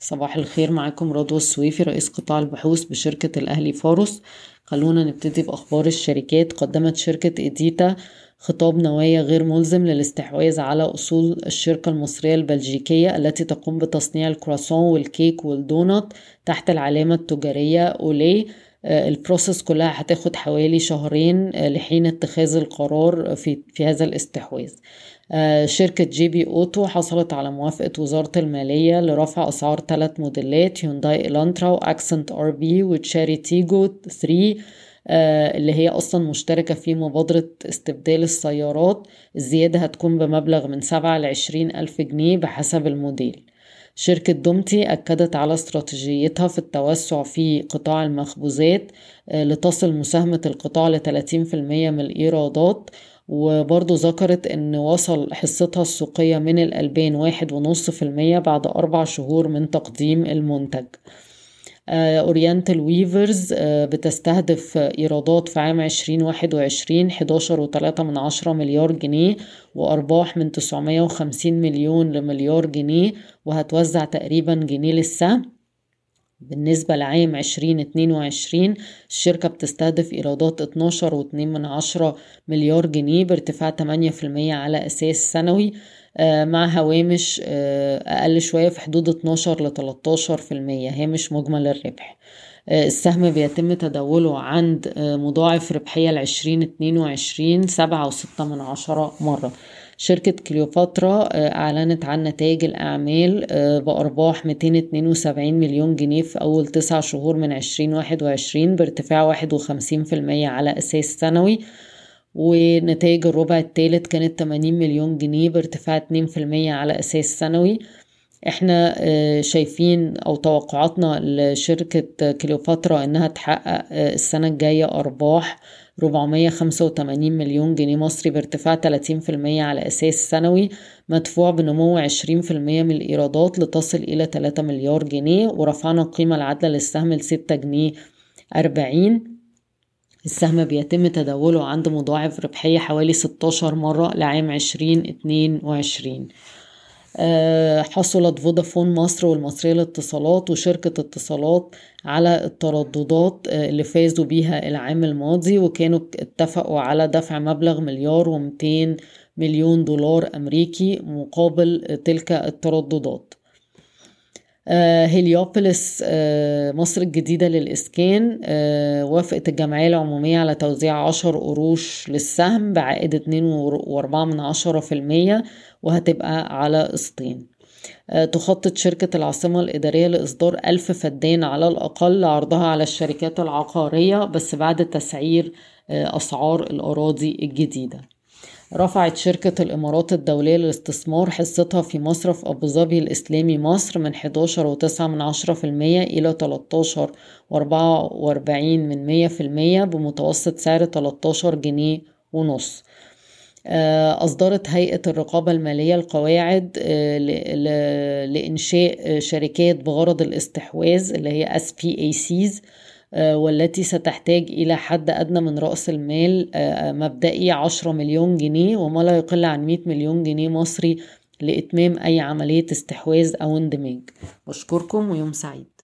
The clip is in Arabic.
صباح الخير معاكم رضوى السويفي رئيس قطاع البحوث بشركة الأهلي فاروس خلونا نبتدي بأخبار الشركات. قدمت شركة إديتا خطاب نوايا غير ملزم للاستحواذ على أصول الشركة المصرية البلجيكية التي تقوم بتصنيع الكرواسون والكيك والدونات تحت العلامة التجارية أولي. ال process كلها هتاخد حوالي شهرين لحين اتخاذ القرار في, في هذا الاستحواذ. شركة GB Auto حصلت على موافقة وزارة المالية لرفع أسعار ثلاث موديلات هيونداي إلانترا وأكسنت RB وتشيري تيجو 3 اللي هي أصلا مشتركة في مبادرة استبدال السيارات. الزيادة هتكون بمبلغ من سبعة لعشرين ألف جنيه بحسب الموديل. شركة دومتي أكدت على استراتيجيتها في التوسع في قطاع المخبوزات لتصل مساهمة القطاع في المية من الإيرادات وبرضو ذكرت إن وصل حصتها السوقية من الألبان واحد ونص في المية بعد أربع شهور من تقديم المنتج. أورينتال ويفرز بتستهدف إيرادات في عام عشرين واحد وعشرين حداشر وتلاتة من عشرة مليار جنيه وأرباح من تسعمية وخمسين مليون لمليار جنيه وهتوزع تقريبا جنيه للسهم بالنسبة لعام عشرين اتنين وعشرين الشركة بتستهدف إيرادات اتناشر واتنين من عشرة مليار جنيه بارتفاع تمانية في المية على أساس سنوي. مع هوامش أقل شوية في حدود اتناشر لتلاتاشر في المية. هامش مجمل الربح. السهم بيتم تداوله عند مضاعف ربحية لعشرين اتنين وعشرين سبعة وستة من عشرة مرة. شركة كليوباترا أعلنت عن نتائج الأعمال بأرباح 272 مليون جنيه في أول تسع شهور من 2021 بارتفاع 51% على أساس سنوي. ونتائج الربع الثالث كانت 80 مليون جنيه بارتفاع 2% على أساس سنوي. إحنا شايفين أو توقعاتنا لشركة كليوباترا إنها تحقق السنة الجاية أرباح 485 مليون جنيه مصري بارتفاع 30% على أساس سنوي مدفوع بنمو 20% من الإيرادات لتصل إلى 3 مليار جنيه ورفعنا القيمة العادلة للسهم ل 6 جنيه 40 السهم بيتم تداوله عند مضاعف ربحية حوالي 16 مرة لعام 2022 حصلت فودافون مصر والمصرية للاتصالات وشركة اتصالات على الترددات اللي فازوا بيها العام الماضي وكانوا اتفقوا على دفع مبلغ مليار ومتين مليون دولار أمريكي مقابل تلك الترددات. هيليوبوليس مصر الجديدة للإسكان وافقت الجمعية العمومية على توزيع عشر قروش للسهم بعائد اتنين واربعة من عشرة في المية وهتبقى على قسطين. تخطط شركة العاصمة الإدارية لإصدار ألف فدان على الأقل لعرضها على الشركات العقارية بس بعد تسعير أسعار الأراضي الجديدة. رفعت شركة الإمارات الدولية للاستثمار حصتها في مصرف أبو ظبي الإسلامي مصر من 11 وتسعة من عشرة في المية إلى 13 وأربعة وأربعين من مية في المية بمتوسط سعر 13 جنيه ونص. أصدرت هيئة الرقابة المالية القواعد لإنشاء شركات بغرض الاستحواذ اللي هي SPACs والتي ستحتاج إلى حد أدنى من رأس المال مبدئي عشرة مليون جنيه وما لا يقل عن مئة مليون جنيه مصري لإتمام أي عملية استحواذ أو اندماج. بشكركم ويوم سعيد.